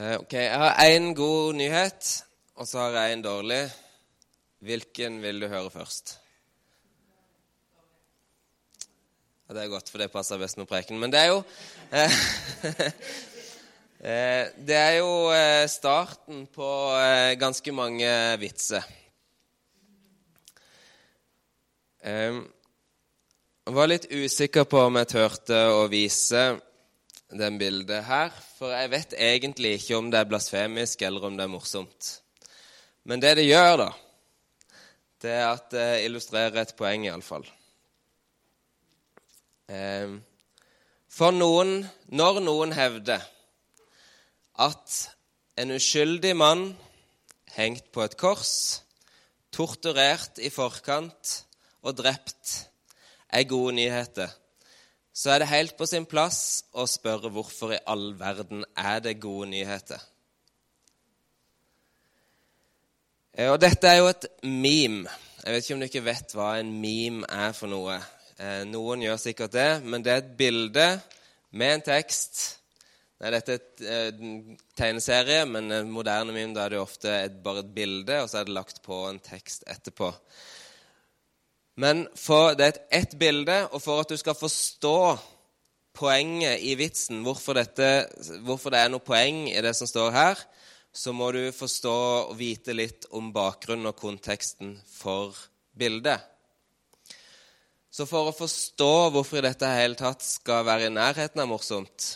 Eh, ok, Jeg har én god nyhet, og så har jeg en dårlig. Hvilken vil du høre først? Ja, Det er godt, for det passer best med preken. Men det er jo eh, eh, Det er jo starten på ganske mange vitser. Jeg var litt usikker på om jeg turte å vise den bildet her, for jeg vet egentlig ikke om det er blasfemisk eller om det er morsomt. Men det det gjør, da, det er at det illustrerer et poeng, iallfall. Eh, for noen, når noen hevder at en uskyldig mann hengt på et kors, torturert i forkant og drept er gode nyheter, så er det helt på sin plass å spørre hvorfor i all verden er det gode nyheter. Og dette er jo et meme. Jeg vet ikke om du ikke vet hva en meme er for noe. Eh, noen gjør sikkert det, men det er et bilde med en tekst. Nei, dette er en eh, tegneserie, men en moderne meme da er det ofte bare et bilde, og så er det lagt på en tekst etterpå. Men for, det er ett bilde, og for at du skal forstå poenget i vitsen, hvorfor, dette, hvorfor det er noe poeng i det som står her, så må du forstå og vite litt om bakgrunnen og konteksten for bildet. Så for å forstå hvorfor dette hele tatt skal være i nærheten av morsomt,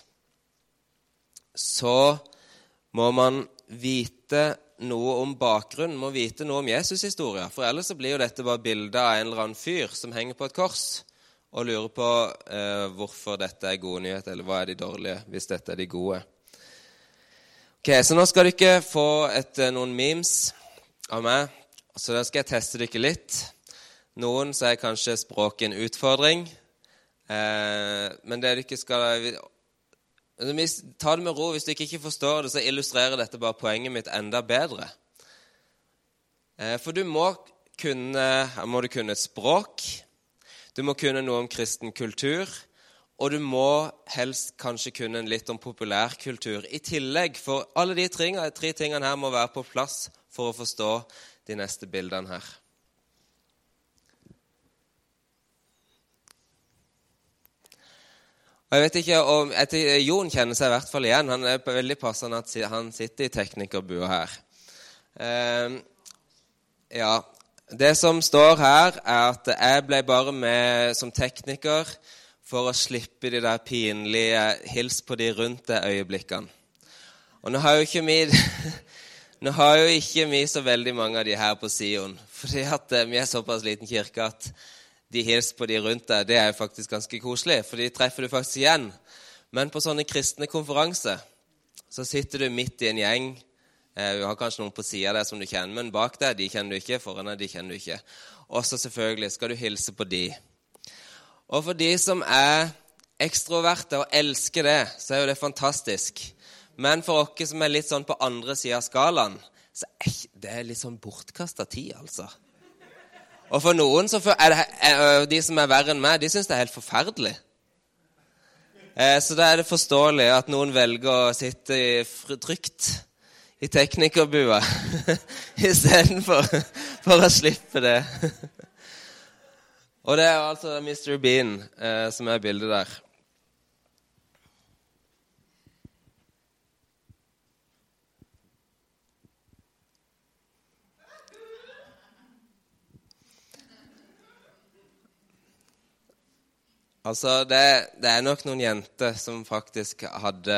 så må man vite noe om bakgrunnen, må vite noe om Jesus-historia. For ellers så blir jo dette bare bilde av en eller annen fyr som henger på et kors og lurer på eh, hvorfor dette er gode nyheter, eller hva er de dårlige, hvis dette er de gode. Ok, Så nå skal dere få et, eh, noen memes av meg, så da skal jeg teste dere litt. Noen så er kanskje språket en utfordring. Eh, men det dere skal Ta det med ro. Hvis du ikke forstår det, så illustrerer dette bare poenget mitt enda bedre. Eh, for du må kunne, må du kunne et språk, du må kunne noe om kristen kultur, og du må helst kanskje kunne litt om populærkultur i tillegg. For alle de tre, tingene her må være på plass for å forstå de neste bildene her. Jeg vet ikke om, etter, Jon kjenner seg i hvert fall igjen. Han er veldig passende at han sitter i teknikerbua her. Eh, ja, Det som står her, er at jeg ble bare med som tekniker for å slippe de der pinlige 'hils på de rundt deg'-øyeblikkene. Og nå har jo ikke vi nå har jo ikke vi så veldig mange av de her på Sion, fordi at eh, vi er såpass liten kirke at de hilser på de rundt deg, det er jo faktisk ganske koselig, for de treffer du faktisk igjen. Men på sånne kristne konferanser så sitter du midt i en gjeng. Eh, du har kanskje noen på sida deg som du kjenner, men bak deg de kjenner du ikke. foran deg de kjenner du ikke. Og så selvfølgelig skal du hilse på de. Og for de som er ekstroverte og elsker det, så er jo det fantastisk. Men for oss som er litt sånn på andre sida av skalaen, så er det litt sånn bortkasta tid, altså. Og for noen så er det, de som er verre enn meg, de syns det er helt forferdelig. Eh, så da er det forståelig at noen velger å sitte trygt i teknikerbua istedenfor for å slippe det. Og det er altså Mr. Bean eh, som er bildet der. Altså, det, det, er nok noen jenter som faktisk hadde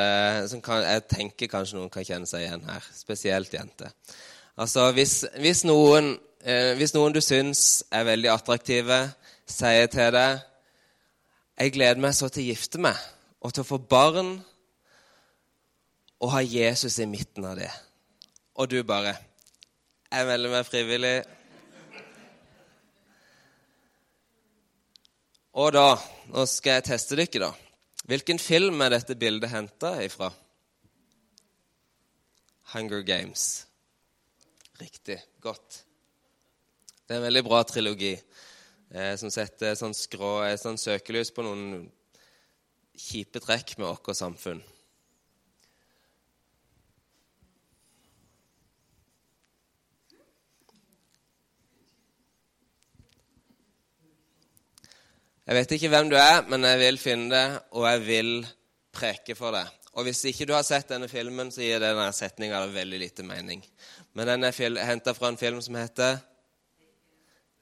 som kan, Jeg tenker kanskje noen kan kjenne seg igjen her. Spesielt jenter. Altså, hvis, hvis, noen, eh, hvis noen du syns er veldig attraktive, sier til deg 'Jeg gleder meg så til å gifte meg og til å få barn' og ha Jesus i midten av det. Og du bare 'Jeg melder meg frivillig.' Og da Nå skal jeg teste dere, da. Hvilken film er dette bildet henta ifra? Hunger Games. Riktig. Godt. Det er en veldig bra trilogi eh, som setter sånn, skrå, sånn søkelys på noen kjipe trekk med vårt samfunn. Jeg vet ikke hvem du er, men jeg vil finne det, og jeg vil preke for deg. Og hvis ikke du har sett denne filmen, så gir denne setninga veldig lite mening. Men den er henta fra en film som heter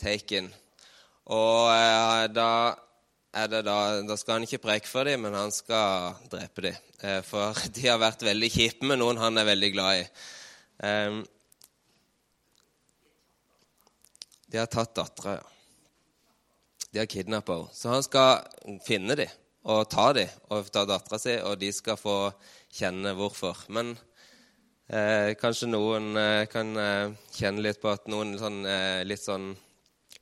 Taken. Og eh, da det da Da skal han ikke preke for dem, men han skal drepe dem. Eh, for de har vært veldig kjipe med noen han er veldig glad i. Eh, de har tatt dattera, ja. De har kidnappa henne. Så han skal finne dem og ta dem og ta dattera si, og de skal få kjenne hvorfor. Men eh, kanskje noen eh, kan eh, kjenne litt på at noen sånn, eh, litt sånn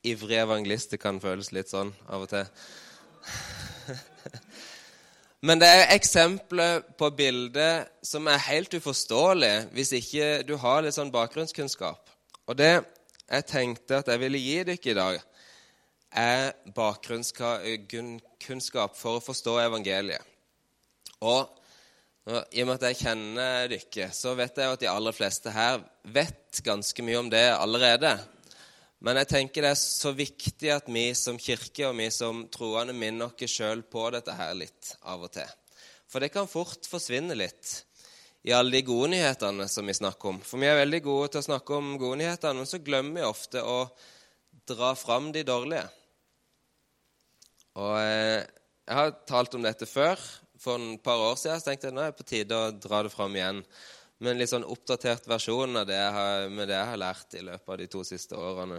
ivrige evangelister kan føles litt sånn av og til. Men det er eksempler på bilder som er helt uforståelige hvis ikke du har litt sånn bakgrunnskunnskap. Og det jeg tenkte at jeg ville gi dere i dag, er bakgrunnskunnskap for å forstå evangeliet. Og i og med at jeg kjenner dere, så vet jeg at de aller fleste her vet ganske mye om det allerede. Men jeg tenker det er så viktig at vi som kirke og vi som troende minner oss sjøl på dette her litt av og til. For det kan fort forsvinne litt i alle de gode nyhetene som vi snakker om. For vi er veldig gode til å snakke om gode nyheter, men så glemmer vi ofte å dra fram de dårlige. Og eh, Jeg har talt om dette før. For en par år siden så tenkte jeg nå er det på tide å dra det fram igjen. Med en litt sånn oppdatert versjon av det jeg har, med det jeg har lært i løpet av de to siste årene.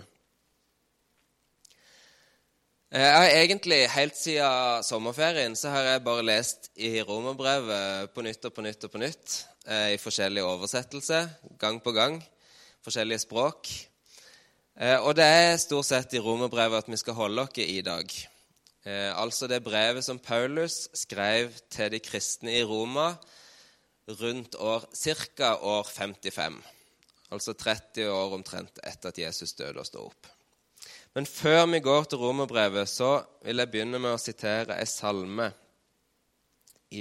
Eh, jeg har egentlig Helt siden sommerferien så har jeg bare lest i romerbrevet på nytt og på nytt og på nytt. Eh, I forskjellige oversettelser, gang på gang. Forskjellige språk. Og det er stort sett i romerbrevet at vi skal holde oss i dag. Altså det brevet som Paulus skrev til de kristne i Roma rundt år, ca. år 55. Altså 30 år omtrent etter at Jesus døde og sto opp. Men før vi går til romerbrevet, så vil jeg begynne med å sitere ei salme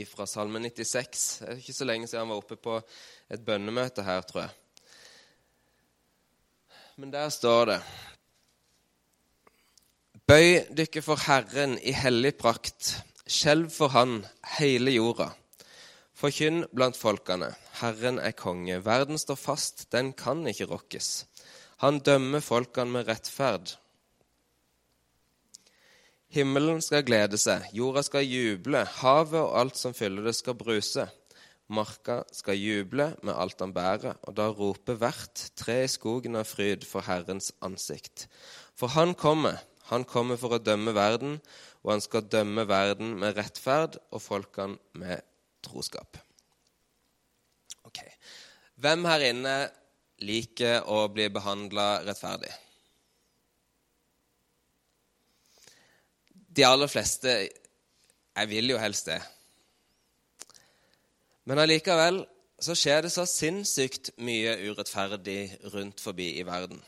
fra Salme 96. Det er ikke så lenge siden han var oppe på et bønnemøte her, tror jeg. Men der står det Bøy dykke for Herren i hellig prakt, skjelv for Han hele jorda. Forkynn blant folkene, Herren er konge, verden står fast, den kan ikke rokkes. Han dømmer folkene med rettferd Himmelen skal glede seg, jorda skal juble, havet og alt som fyller det, skal bruse. Marka skal juble med alt han bærer, og da roper hvert tre i skogen av fryd for Herrens ansikt. For han kommer, han kommer for å dømme verden, og han skal dømme verden med rettferd og folkene med troskap. Ok. Hvem her inne liker å bli behandla rettferdig? de aller fleste Jeg vil jo helst det. Men allikevel så skjer det så sinnssykt mye urettferdig rundt forbi i verden.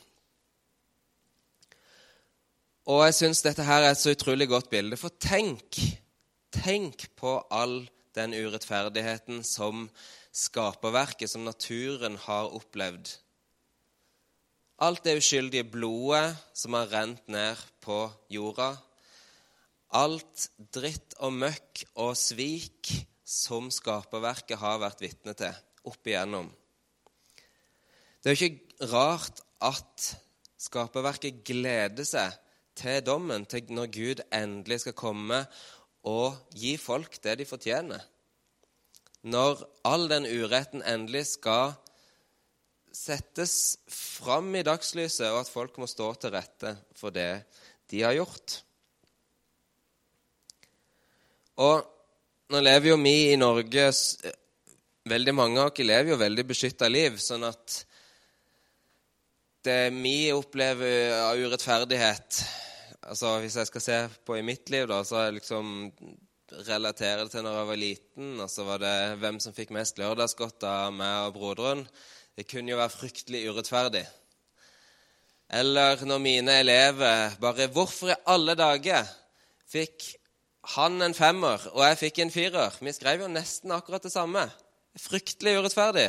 Og jeg syns dette her er et så utrolig godt bilde. For tenk, tenk på all den urettferdigheten som skaperverket, som naturen, har opplevd. Alt det uskyldige blodet som har rent ned på jorda, alt dritt og møkk og svik som skaperverket har vært vitne til opp igjennom. Det er jo ikke rart at skaperverket gleder seg til dommen, til når Gud endelig skal komme og gi folk det de fortjener. Når all den uretten endelig skal settes fram i dagslyset, og at folk må stå til rette for det de har gjort. Og nå lever jo vi i Norge Veldig mange av oss lever jo veldig beskytta liv, sånn at det vi opplever av urettferdighet altså Hvis jeg skal se på i mitt liv, da, så jeg liksom relaterer det til når jeg var liten. Og så var det hvem som fikk mest lørdagsgodt av meg og broderen. Det kunne jo være fryktelig urettferdig. Eller når mine elever bare Hvorfor i alle dager fikk han en femmer, og jeg fikk en firer. Vi skrev jo nesten akkurat det samme. Fryktelig urettferdig.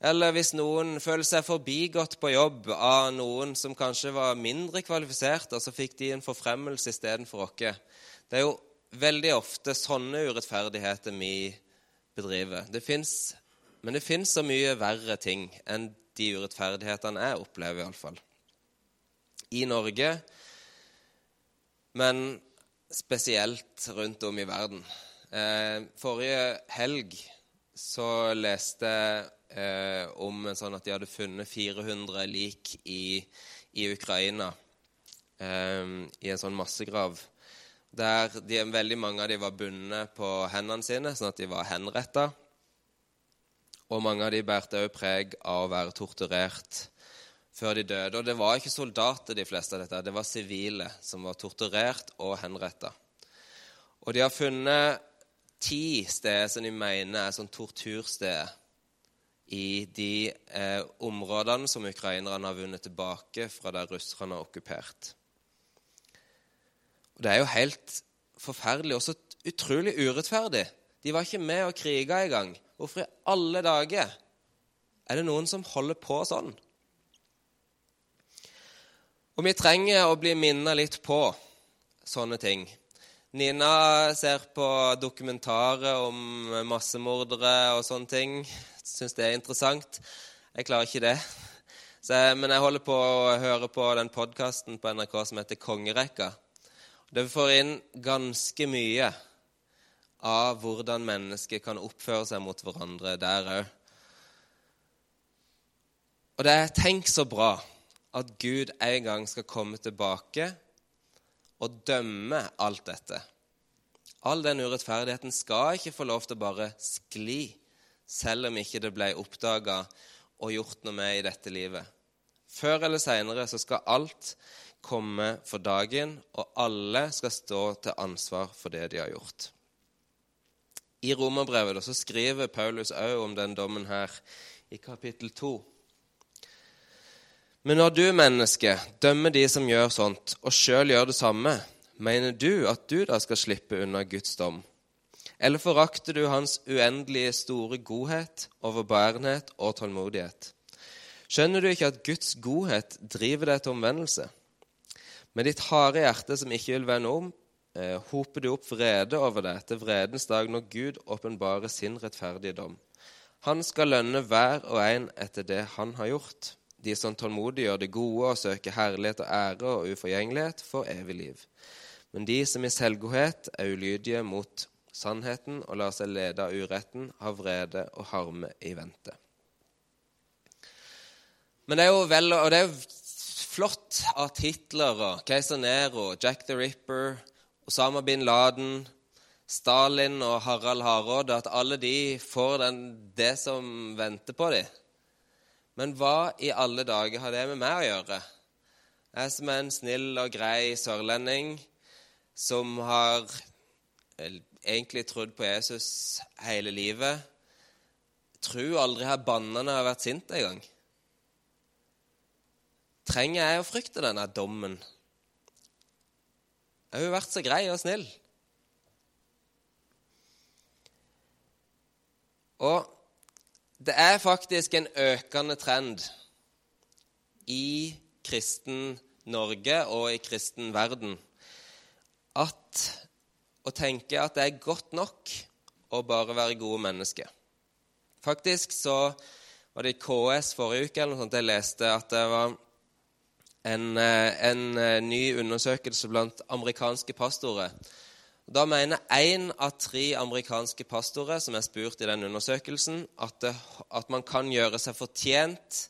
Eller hvis noen føler seg forbigått på jobb av noen som kanskje var mindre kvalifisert, og så fikk de en forfremmelse istedenfor oss. Det er jo veldig ofte sånne urettferdigheter vi bedriver. Det finnes, men det fins så mye verre ting enn de urettferdighetene jeg opplever, iallfall. I Norge, men spesielt rundt om i verden. Eh, forrige helg så leste jeg eh, om en sånn at de hadde funnet 400 lik i, i Ukraina. Eh, I en sånn massegrav. Der de, veldig mange av dem var bundet på hendene sine, sånn at de var henretta. Og mange av dem bærte òg preg av å være torturert før de døde. Og det var ikke soldater, de fleste av dette. Det var sivile som var torturert og henretta. Og de har funnet ti steder som de mener er sånn tortursteder i de eh, områdene som ukrainerne har vunnet tilbake fra der russerne har okkupert. Og Det er jo helt forferdelig og så utrolig urettferdig. De var ikke med og kriga engang. Hvorfor i alle dager er det noen som holder på sånn? Og vi trenger å bli minnet litt på sånne ting. Nina ser på dokumentarer om massemordere og sånne ting. Syns det er interessant. Jeg klarer ikke det. Så, men jeg holder på å høre på den podkasten på NRK som heter Kongerekka. Det får inn ganske mye av hvordan mennesker kan oppføre seg mot hverandre der òg. Og det er tenk så bra at Gud en gang skal komme tilbake og dømme alt dette. All den urettferdigheten skal ikke få lov til å bare skli, selv om ikke det ble oppdaga og gjort noe med i dette livet. Før eller seinere skal alt komme for dagen, og alle skal stå til ansvar for det de har gjort. I Romerbrevet så skriver Paulus òg om den dommen her i kapittel 2. Men når du, menneske, dømmer de som gjør sånt, og sjøl gjør det samme, mener du at du da skal slippe unna Guds dom? Eller forakter du Hans uendelige store godhet, overbærenhet og tålmodighet? Skjønner du ikke at Guds godhet driver deg til omvendelse? Med ditt harde hjerte som ikke vil vende om, eh, hoper du opp vrede over deg til vredens dag når Gud åpenbarer sin rettferdige dom. Han skal lønne hver og en etter det han har gjort. De som tålmodig gjør det gode og søker herlighet og ære og uforgjengelighet, får evig liv. Men de som i selvgodhet er ulydige mot sannheten og lar seg lede av uretten, har vrede og harme i vente. Men det er jo vel, og det er flott at Hitler og keiser Nero, Jack the Ripper, Osama bin Laden, Stalin og Harald Hardråde At alle de får den, det som venter på dem. Men hva i alle dager har det med meg å gjøre? Jeg som er en snill og grei sørlending som har egentlig trodd på Jesus hele livet. Tror aldri når jeg har vært sint engang. Trenger jeg å frykte denne dommen? Jeg har jo vært så grei og snill. Og det er faktisk en økende trend i kristen Norge og i kristen verden at å tenke at det er godt nok å bare være gode mennesker. Faktisk så var det i KS forrige uke eller noe sånt, jeg leste at det var en, eh, en eh, ny undersøkelse blant amerikanske pastorer da mener én av tre amerikanske pastorer som er spurt i den undersøkelsen, at, det, at man kan gjøre seg fortjent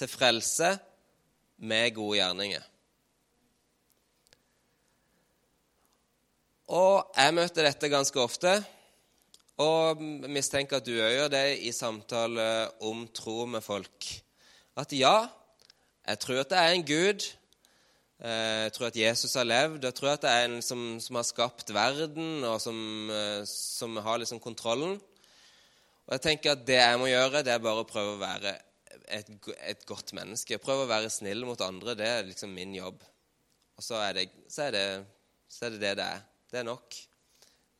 til frelse med gode gjerninger. Og jeg møter dette ganske ofte, og mistenker at du òg gjør det i samtale om tro med folk. At ja, jeg tror at det er en Gud jeg tror at Jesus har levd. Jeg tror at det er en som, som har skapt verden, og som, eh, som har liksom kontrollen. Og jeg tenker at det jeg må gjøre, det er bare å prøve å være et, et godt menneske. Prøve å være snill mot andre. Det er liksom min jobb. Og så er det så er det, så er det, det det er. Det er nok.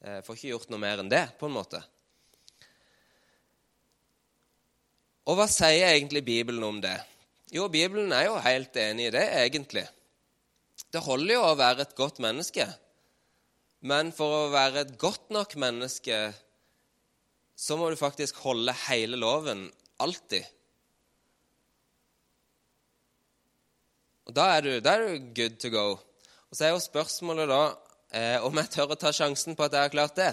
Jeg får ikke gjort noe mer enn det, på en måte. Og hva sier egentlig Bibelen om det? Jo, Bibelen er jo helt enig i det, egentlig. Det holder jo å være et godt menneske. Men for å være et godt nok menneske så må du faktisk holde hele loven alltid. Og Da er du, da er du good to go. Og Så er jo spørsmålet da eh, om jeg tør å ta sjansen på at jeg har klart det.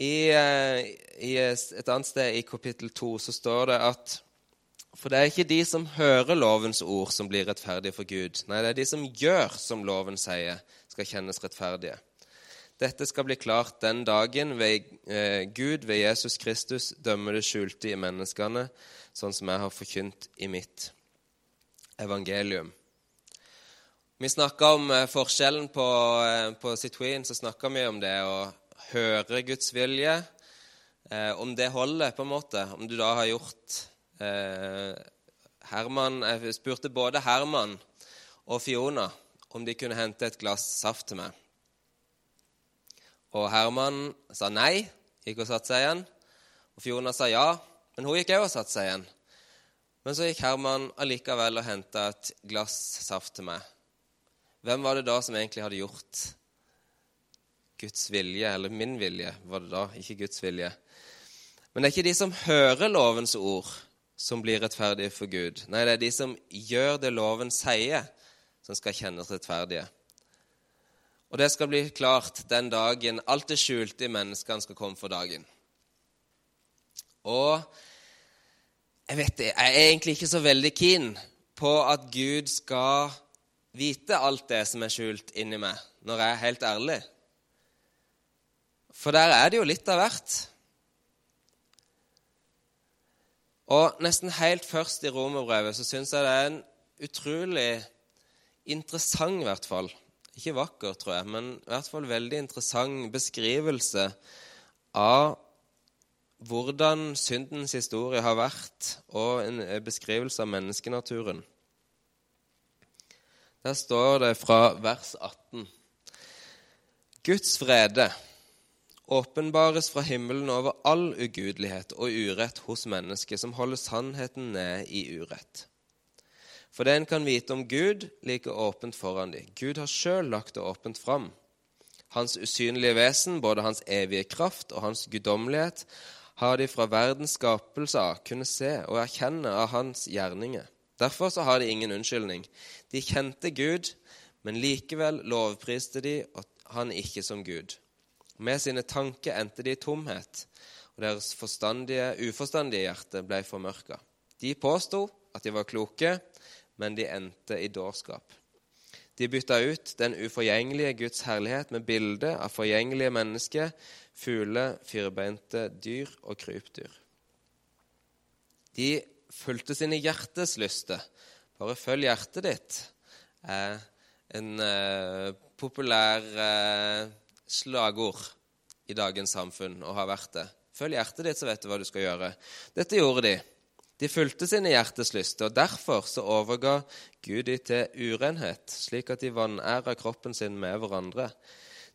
I, eh, I, et annet sted i kapittel 2 så står det at For det er ikke de som hører lovens ord, som blir rettferdige for Gud. Nei, det er de som gjør som loven sier, skal kjennes rettferdige. Dette skal bli klart den dagen ved, eh, Gud ved Jesus Kristus dømmer det skjulte i menneskene, sånn som jeg har forkynt i mitt evangelium. Vi snakka om eh, forskjellen på, eh, på Citroën, så snakka vi om det å høre Guds vilje. Eh, om det holder, på en måte. Om du da har gjort Herman, Jeg spurte både Herman og Fiona om de kunne hente et glass saft til meg. Og Herman sa nei, gikk og satte seg igjen. Og Fiona sa ja, men hun gikk òg og satte seg igjen. Men så gikk Herman allikevel og henta et glass saft til meg. Hvem var det da som egentlig hadde gjort Guds vilje, eller min vilje, var det da, ikke Guds vilje? Men det er ikke de som hører lovens ord, som blir rettferdige for Gud. Nei, det er de som gjør det loven sier, som skal kjennes rettferdige. Og det skal bli klart den dagen alt det skjulte i menneskene skal komme for dagen. Og jeg vet det, jeg er egentlig ikke så veldig keen på at Gud skal vite alt det som er skjult inni meg, når jeg er helt ærlig. For der er det jo litt av hvert. Og nesten helt først i romerbrevet så syns jeg det er en utrolig interessant, i hvert fall Ikke vakker, tror jeg, men i hvert fall veldig interessant beskrivelse av hvordan syndens historie har vært, og en beskrivelse av menneskenaturen. Der står det fra vers 18.: Guds frede åpenbares fra himmelen over all ugudelighet og urett hos mennesket som holder sannheten ned i urett. For det en kan vite om Gud, like åpent foran dem. Gud har sjøl lagt det åpent fram. Hans usynlige vesen, både hans evige kraft og hans guddommelighet, har de fra verdens skapelse av kunnet se og erkjenne av hans gjerninger. Derfor så har de ingen unnskyldning. De kjente Gud, men likevel lovpriste de han ikke som Gud. Med sine tanker endte de i tomhet, og deres forstandige, uforstandige hjerte ble formørka. De påsto at de var kloke, men de endte i dårskap. De bytta ut den uforgjengelige Guds herlighet med bilde av forgjengelige mennesker, fugler, firbeinte dyr og krypdyr. De fulgte sine hjertes lyster. Bare følg hjertet ditt, Eh, en eh, populær uh, slagord i dagens samfunn og har vært det. Følg hjertet ditt, så vet du hva du skal gjøre. Dette gjorde de. De fulgte sine hjertes lyster, og derfor så overga Gud de til urenhet, slik at de vanæra kroppen sin med hverandre.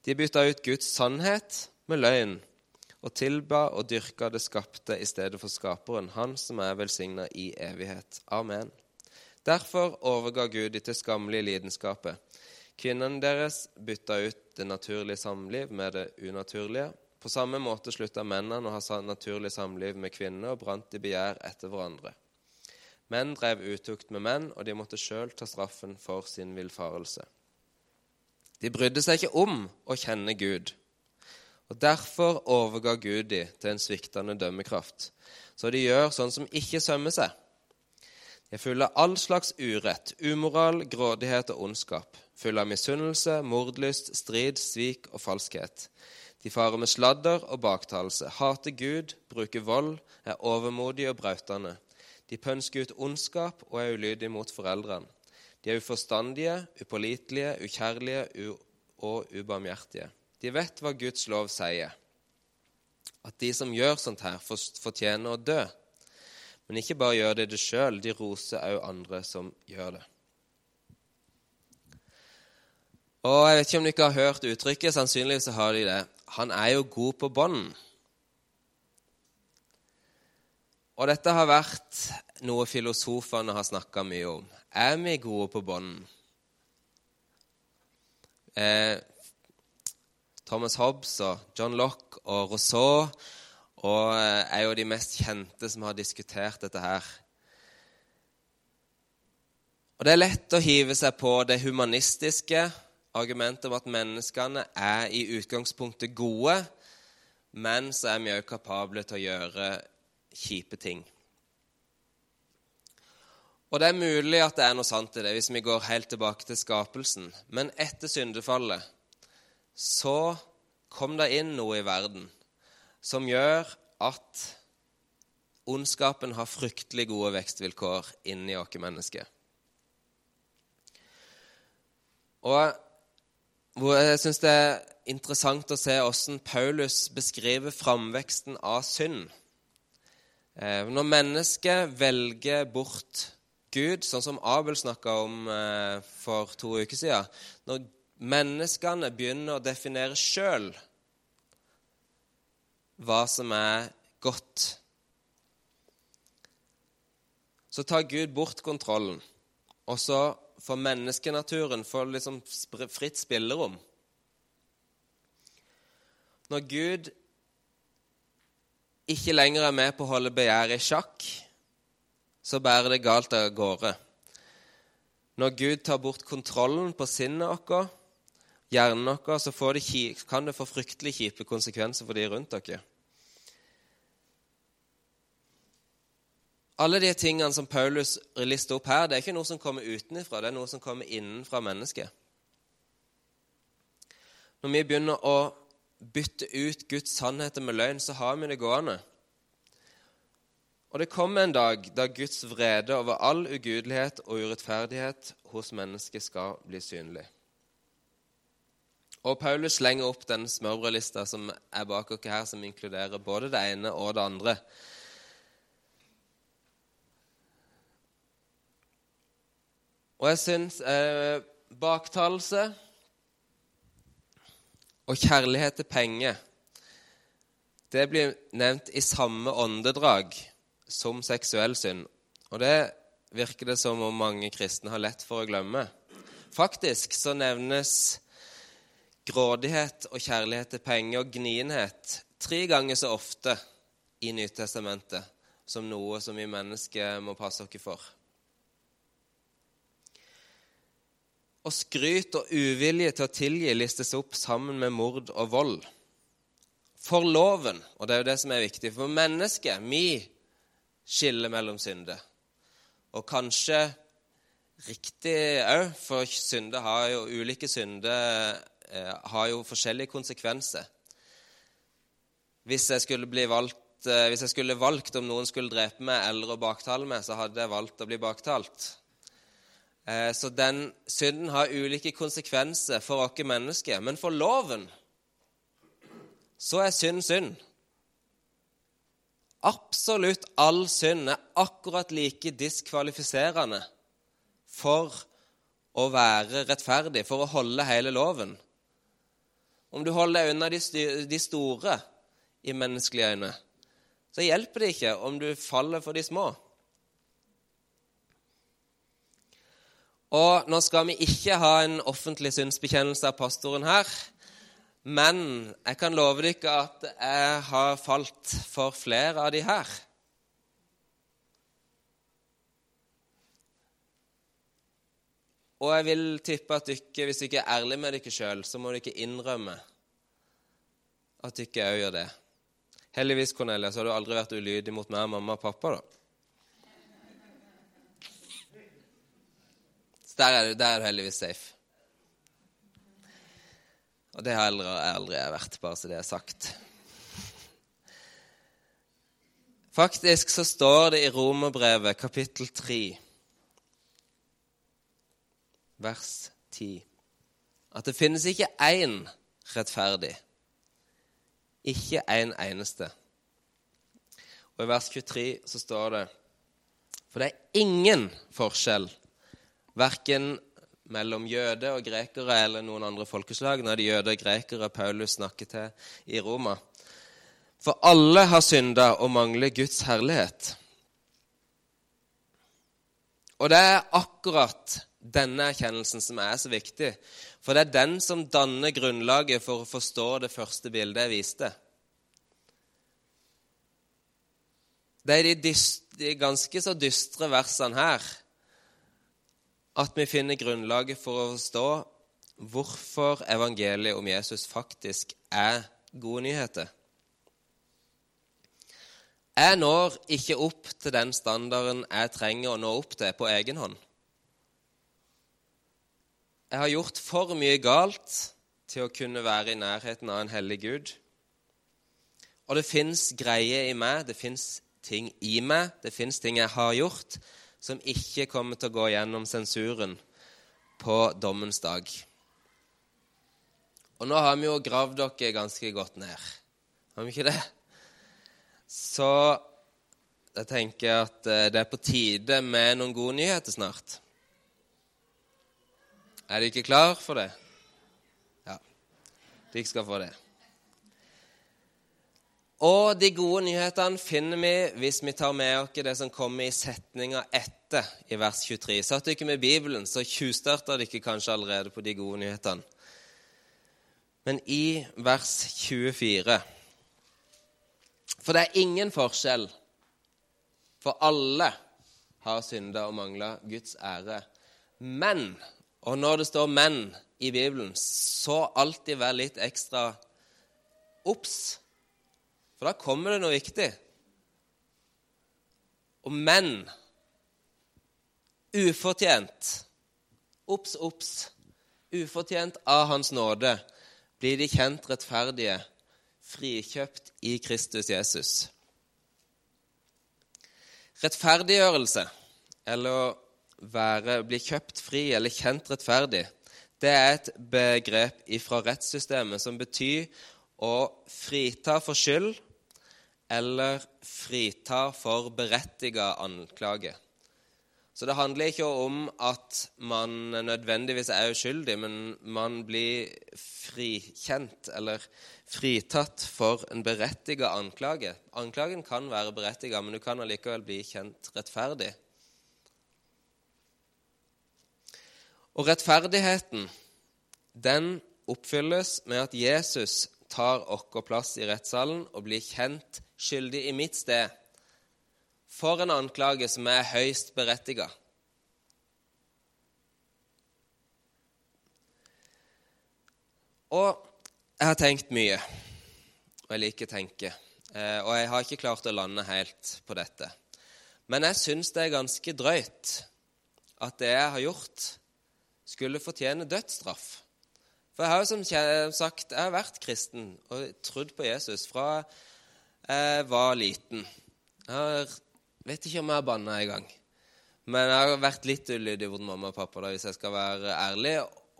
De bytta ut Guds sannhet med løgn og tilba og dyrka det skapte i stedet for skaperen, han som er velsigna i evighet. Amen. Derfor overga Gud de til skammelige lidenskaper. Kvinnene deres bytta ut det naturlige samliv med det unaturlige. På samme måte slutta mennene å ha naturlig samliv med kvinner og brant i begjær etter hverandre. Menn drev utukt med menn, og de måtte sjøl ta straffen for sin villfarelse. De brydde seg ikke om å kjenne Gud. Og Derfor overga Gud de til en sviktende dømmekraft, så de gjør sånn som ikke sømmer seg. De er full av all slags urett, umoral, grådighet og ondskap, Full av misunnelse, mordlyst, strid, svik og falskhet. De farer med sladder og baktalelse, hater Gud, bruker vold, er overmodige og brautende. De pønsker ut ondskap og er ulydige mot foreldrene. De er uforstandige, upålitelige, ukjærlige og ubarmhjertige. De vet hva Guds lov sier, at de som gjør sånt her, fortjener å dø. Men ikke bare gjør de det sjøl, de roser òg andre som gjør det. Og Jeg vet ikke om dere har hørt uttrykket, sannsynligvis har de det. Han er jo god på bånd. Og dette har vært noe filosofene har snakka mye om. Er vi gode på bånden? Eh, Thomas Hobbes og John Lock og Rousseau og eh, er jo de mest kjente som har diskutert dette her. Og Det er lett å hive seg på det humanistiske argumentet om at menneskene er i utgangspunktet gode, men så er vi òg kapable til å gjøre kjipe ting. Og det er mulig at det er noe sant i det hvis vi går helt tilbake til skapelsen. Men etter syndefallet så kom det inn noe i verden som gjør at ondskapen har fryktelig gode vekstvilkår inni oss mennesker. Og jeg syns det er interessant å se hvordan Paulus beskriver framveksten av synd. Eh, når mennesket velger bort Gud, sånn som Abel snakka om eh, for to uker siden Når menneskene begynner å definere sjøl hva som er godt, så tar Gud bort kontrollen, og så får menneskenaturen får liksom fritt spillerom. Når Gud ikke lenger er med på å holde begjæret i sjakk, så bærer det galt av gårde. Når Gud tar bort kontrollen på sinnet vårt, hjernen vår, så det, kan det få fryktelig kjipe konsekvenser for de rundt dere. Alle de tingene som Paulus lister opp her, det er ikke noe som kommer utenfra, det er noe som kommer innenfra mennesket. Når vi begynner å bytte ut Guds sannheter med løgn, så har vi det gående. Og det kommer en dag da Guds vrede over all ugudelighet og urettferdighet hos mennesket skal bli synlig. Og Paulus slenger opp den smørbrødlista som er bak oss her, som inkluderer både det ene og det andre. Og jeg syns eh, baktalelse og kjærlighet til penger det blir nevnt i samme åndedrag som seksuell synd. Og det virker det som om mange kristne har lett for å glemme. Faktisk så nevnes grådighet og kjærlighet til penger og gnienhet tre ganger så ofte i Nytestamentet som noe som vi mennesker må passe oss for. Og skryt og uvilje til å tilgi listes opp sammen med mord og vold. For loven, og det er jo det som er viktig, for mennesket, vi skiller mellom synder. Og kanskje riktig òg, for synder har jo, ulike synder eh, har jo forskjellige konsekvenser. Hvis jeg valgt eh, hvis jeg skulle valgt om noen skulle drepe meg eller å baktale meg, så hadde jeg valgt å bli baktalt. Eh, så den synden har ulike konsekvenser for oss mennesker. Men for loven så er synd synd. Absolutt all synd er akkurat like diskvalifiserende for å være rettferdig, for å holde hele loven. Om du holder deg unna de store i menneskelige øyne, så hjelper det ikke om du faller for de små. Og nå skal vi ikke ha en offentlig synsbekjennelse av pastoren her. Men jeg kan love dere at jeg har falt for flere av de her. Og jeg vil tippe at dere, hvis dere er ærlige med dere sjøl, så må dere innrømme at dere òg gjør det. Heldigvis, Cornelia, så har du aldri vært ulydig mot meg, mamma og pappa, da. Så der er du, der er du heldigvis safe. Og det har aldri, aldri jeg vært, bare så det er sagt. Faktisk så står det i Romerbrevet kapittel 3, vers 10, at det finnes ikke én rettferdig. Ikke en eneste. Og i vers 23 så står det For det er ingen forskjell, verken mellom jøder og grekere eller noen andre folkeslag. når er jøde og grekere Paulus snakker til i Roma. For alle har synda og mangler Guds herlighet. Og det er akkurat denne erkjennelsen som er så viktig. For det er den som danner grunnlaget for å forstå det første bildet jeg viste. Det er de, de ganske så dystre versene her at vi finner grunnlaget for å forstå hvorfor evangeliet om Jesus faktisk er gode nyheter. Jeg når ikke opp til den standarden jeg trenger å nå opp til på egen hånd. Jeg har gjort for mye galt til å kunne være i nærheten av en hellig Gud. Og det fins greier i meg, det fins ting i meg, det fins ting jeg har gjort, som ikke kommer til å gå gjennom sensuren på dommens dag. Og nå har vi jo gravd dere ganske godt ned. Har vi ikke det? Så jeg tenker at eh, det er på tide med noen gode nyheter snart. Er de ikke klar for det? Ja. de skal få det. Og de gode nyhetene finner vi hvis vi tar med oss det som kommer i setninga etter i vers 23. Satt dere med Bibelen, så tjuvstarta dere kanskje allerede på de gode nyhetene. Men i vers 24 For det er ingen forskjell, for alle har synda og mangla Guds ære. Men, og når det står 'menn' i Bibelen, så alltid vær litt ekstra obs for da kommer det noe viktig. Og menn ufortjent Obs, obs. Ufortjent av Hans nåde blir de kjent rettferdige, frikjøpt i Kristus Jesus. Rettferdiggjørelse, eller være, bli kjøpt fri eller kjent rettferdig, det er et begrep fra rettssystemet som betyr å frita for skyld eller frita for berettiga anklage. Så det handler ikke om at man nødvendigvis er uskyldig, men man blir frikjent eller fritatt for en berettiga anklage. Anklagen kan være berettiga, men du kan allikevel bli kjent rettferdig. Og rettferdigheten, den oppfylles med at Jesus tar vår plass i rettssalen og blir kjent skyldig i mitt sted for en anklage som er høyst berettiga. Og jeg har tenkt mye, og jeg liker å tenke. Eh, og jeg har ikke klart å lande helt på dette. Men jeg syns det er ganske drøyt at det jeg har gjort, skulle fortjene dødsstraff. For jeg har jo som sagt jeg har vært kristen og trodd på Jesus fra jeg var liten. Jeg vet ikke om jeg har banna en gang. Men jeg har vært litt ulydig mot mamma og pappa, da, hvis jeg skal være ærlig.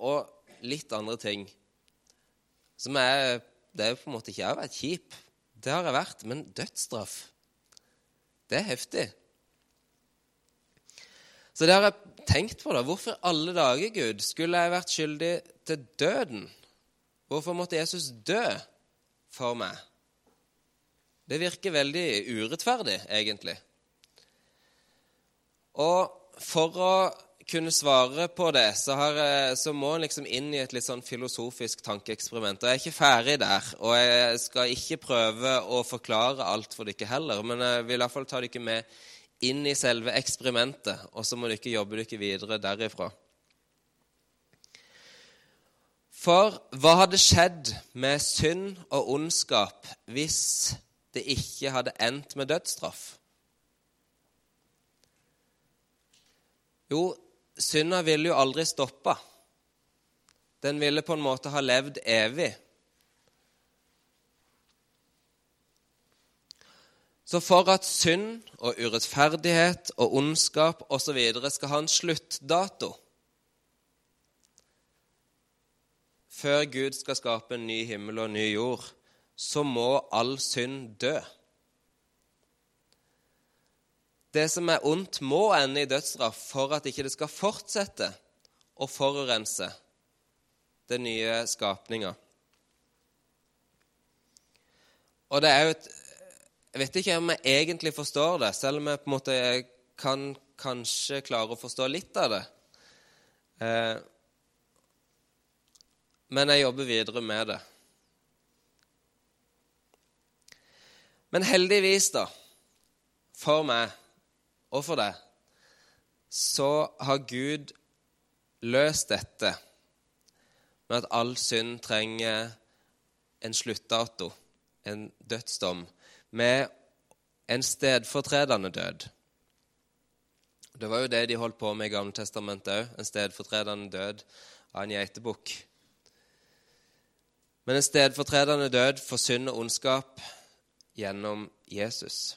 Og litt andre ting. Som er Det er på en måte ikke jeg har vært kjip. Det har jeg vært. Men dødsstraff, det er heftig. Så det har jeg tenkt på. da. Hvorfor alle dager, Gud, skulle jeg vært skyldig til døden? Hvorfor måtte Jesus dø for meg? Det virker veldig urettferdig, egentlig. Og for å kunne svare på det, så, jeg, så må en liksom inn i et litt sånn filosofisk tankeeksperiment. Og jeg er ikke ferdig der, og jeg skal ikke prøve å forklare alt for dere heller, men jeg vil i hvert fall ta dere med inn i selve eksperimentet, og så må dere jobbe dere videre derifra. For hva hadde skjedd med synd og ondskap hvis det ikke hadde endt med dødsstraff? Jo, synda ville jo aldri stoppa. Den ville på en måte ha levd evig. Så for at synd og urettferdighet og ondskap osv. skal ha en sluttdato før Gud skal skape en ny himmel og en ny jord, så må all synd dø. Det som er ondt, må ende i dødsstraff for at ikke det skal fortsette å forurense den nye skapninga. Og det er jo et Jeg vet ikke om jeg egentlig forstår det, selv om jeg på en måte kan kanskje klare å forstå litt av det. Eh, men jeg jobber videre med det. Men heldigvis, da, for meg og for deg, så har Gud løst dette med at all synd trenger en sluttdato, en dødsdom, med en stedfortredende død. Det var jo det de holdt på med i Gamle testamentet òg, en stedfortredende død av en geitebukk. Men en stedfortredende død for synd og ondskap gjennom Jesus.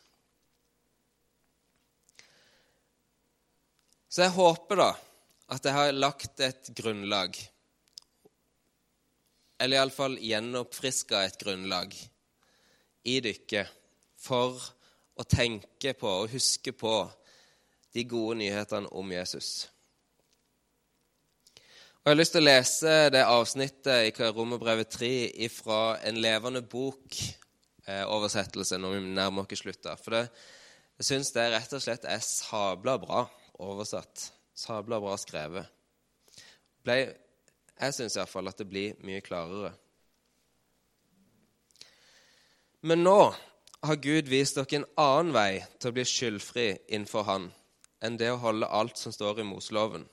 Så jeg håper da at jeg har lagt et grunnlag, eller iallfall gjenoppfriska et grunnlag, i dykket for å tenke på og huske på de gode nyhetene om Jesus. Og Jeg har lyst til å lese det avsnittet i Romerbrevet 3 fra en levende bok-oversettelse når vi nærmer oss slutta. For det, jeg syns det rett og slett er sabla bra oversatt. Sabla bra skrevet. Ble, jeg syns iallfall at det blir mye klarere. Men nå har Gud vist dere en annen vei til å bli skyldfri innenfor Han enn det å holde alt som står i Moseloven.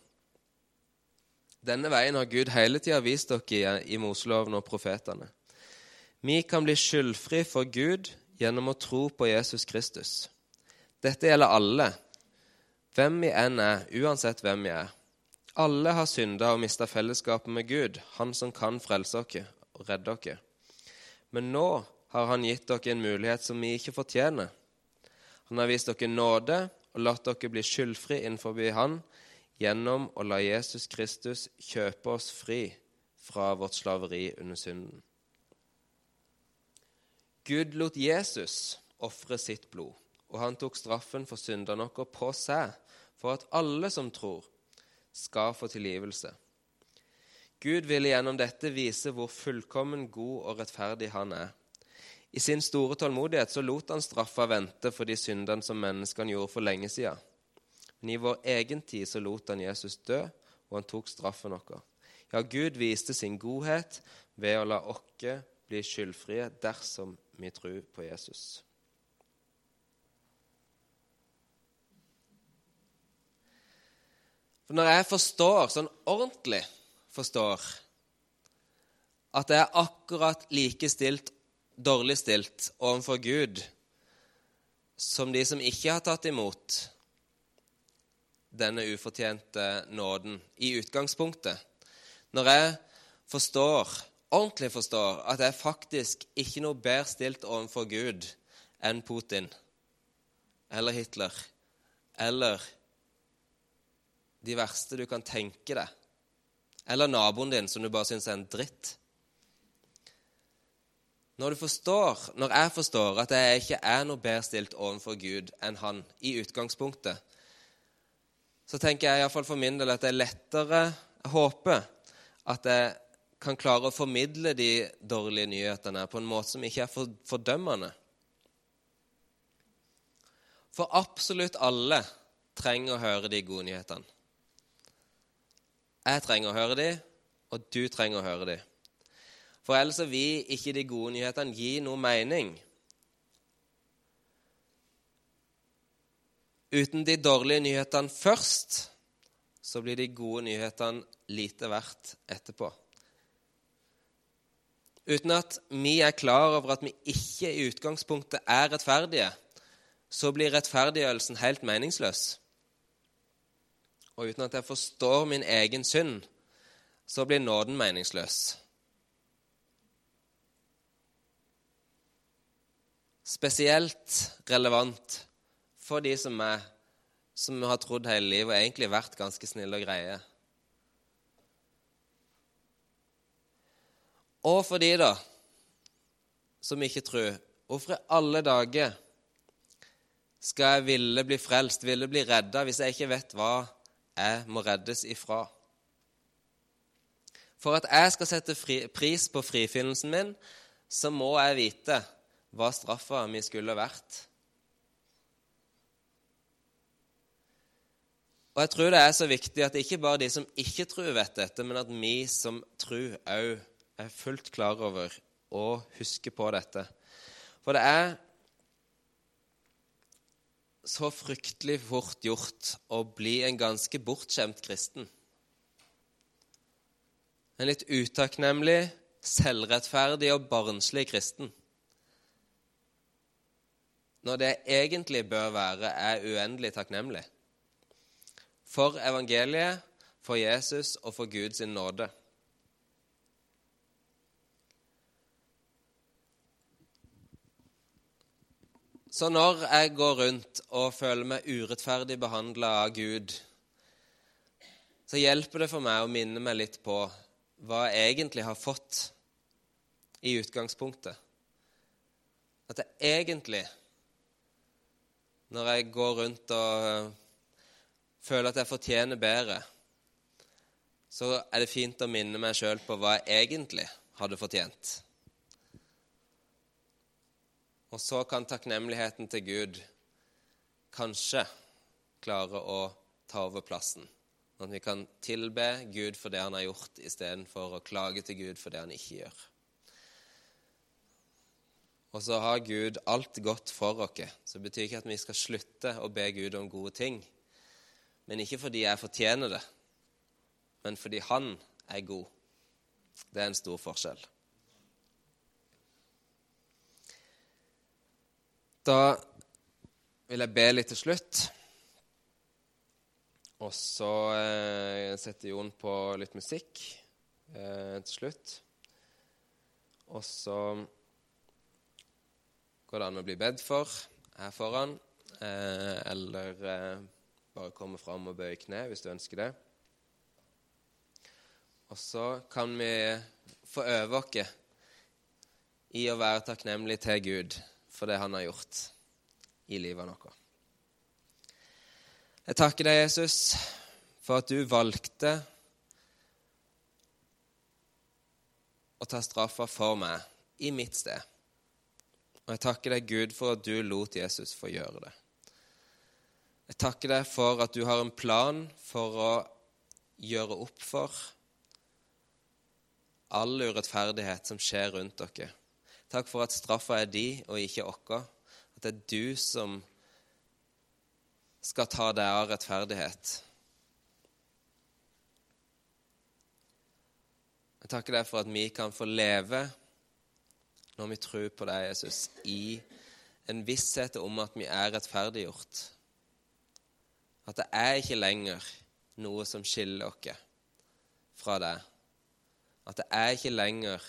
Denne veien har Gud hele tida vist dere i Moseloven og profetene. Vi kan bli skyldfri for Gud gjennom å tro på Jesus Kristus. Dette gjelder alle, hvem vi enn er, uansett hvem vi er. Alle har synda og mista fellesskapet med Gud, Han som kan frelse oss og redde oss. Men nå har Han gitt dere en mulighet som vi ikke fortjener. Han har vist dere nåde og latt dere bli skyldfri innenfor Han gjennom å la Jesus Kristus kjøpe oss fri fra vårt slaveri under synden. Gud lot Jesus ofre sitt blod, og han tok straffen for syndene våre på seg, for at alle som tror, skal få tilgivelse. Gud ville gjennom dette vise hvor fullkommen god og rettferdig han er. I sin store tålmodighet så lot han straffa vente for de syndene som menneskene gjorde for lenge siden. Men i vår egen tid så lot han Jesus dø, og han tok straffen vår. Ja, Gud viste sin godhet ved å la oss bli skyldfrie dersom vi tror på Jesus. For når jeg forstår, sånn ordentlig forstår, at jeg er akkurat like stilt dårlig stilt overfor Gud som de som ikke har tatt imot denne ufortjente nåden i utgangspunktet. Når jeg forstår, ordentlig forstår at jeg faktisk ikke noe bedre stilt overfor Gud enn Putin eller Hitler eller de verste du kan tenke deg, eller naboen din som du bare syns er en dritt når du forstår, når jeg forstår at jeg ikke er noe bedre stilt overfor Gud enn han i utgangspunktet, så tenker jeg iallfall for min del at det er lettere Jeg håper at jeg kan klare å formidle de dårlige nyhetene på en måte som ikke er fordømmende. For absolutt alle trenger å høre de gode nyhetene. Jeg trenger å høre de, og du trenger å høre de. For ellers vil ikke de gode nyhetene gi noe mening. Uten de dårlige nyhetene først, så blir de gode nyhetene lite verdt etterpå. Uten at vi er klar over at vi ikke i utgangspunktet er rettferdige, så blir rettferdiggjørelsen helt meningsløs. Og uten at jeg forstår min egen synd, så blir nåden meningsløs. Spesielt relevant for de som er som har trodd hele livet og egentlig vært ganske snille og greie. Og for de da, som ikke tror, hvorfor i alle dager skal jeg ville bli frelst, ville bli redda, hvis jeg ikke vet hva jeg må reddes ifra? For at jeg skal sette fri, pris på frifinnelsen min, så må jeg vite hva straffa mi skulle vært. Og jeg tror det er så viktig at ikke bare de som ikke tror, vet dette, men at vi som tror òg er fullt klar over og husker på dette. For det er så fryktelig fort gjort å bli en ganske bortskjemt kristen. En litt utakknemlig, selvrettferdig og barnslig kristen. Når det egentlig bør være, er uendelig takknemlig for evangeliet, for Jesus og for Guds nåde. Så når jeg går rundt og føler meg urettferdig behandla av Gud, så hjelper det for meg å minne meg litt på hva jeg egentlig har fått i utgangspunktet. At jeg egentlig, når jeg går rundt og føler at jeg fortjener bedre, så er det fint å minne meg sjøl på hva jeg egentlig hadde fortjent. Og så kan takknemligheten til Gud kanskje klare å ta over plassen. At vi kan tilbe Gud for det han har gjort, istedenfor å klage til Gud for det han ikke gjør. Og så har Gud alt godt for oss. Så det betyr ikke at vi skal slutte å be Gud om gode ting. Men ikke fordi jeg fortjener det, men fordi han er god. Det er en stor forskjell. Da vil jeg be litt til slutt. Og så eh, setter Jon på litt musikk eh, til slutt. Og så går det an å bli bedt for her foran, eh, eller eh, bare komme fram og bøye kne hvis du ønsker det. Og så kan vi få øve oss i å være takknemlige til Gud for det han har gjort i livet vårt. Jeg takker deg, Jesus, for at du valgte å ta straffa for meg i mitt sted. Og jeg takker deg, Gud, for at du lot Jesus få gjøre det. Jeg takker deg for at du har en plan for å gjøre opp for all urettferdighet som skjer rundt dere. Takk for at straffa er de og ikke oss. At det er du som skal ta deg av rettferdighet. Jeg takker deg for at vi kan få leve når vi tror på deg, Jesus, i en visshet om at vi er rettferdiggjort at det er ikke lenger noe som skiller oss fra deg. At det er ikke lenger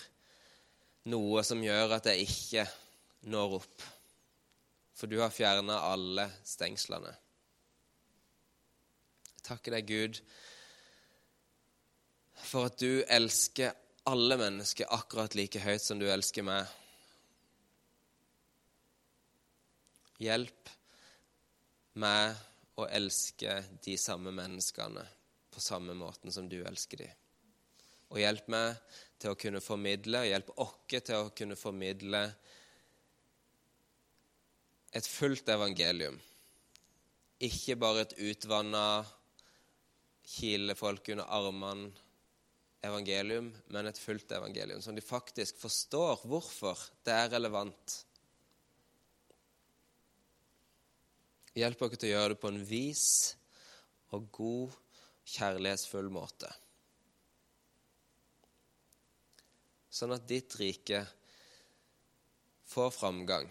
noe som gjør at jeg ikke når opp. For du har fjerna alle stengslene. Jeg takker deg, Gud, for at du elsker alle mennesker akkurat like høyt som du elsker meg. Hjelp meg å elske de samme menneskene på samme måten som du elsker dem. Og hjelp meg til å kunne formidle, og hjelp oss til å kunne formidle et fullt evangelium. Ikke bare et utvanna, kilefolk under armene evangelium, men et fullt evangelium, som de faktisk forstår hvorfor det er relevant Hjelp dere til å gjøre det på en vis og god, kjærlighetsfull måte. Sånn at ditt rike får framgang.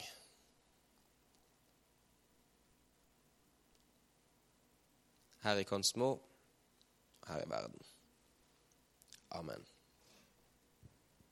Her i Konsmo, her i verden. Amen.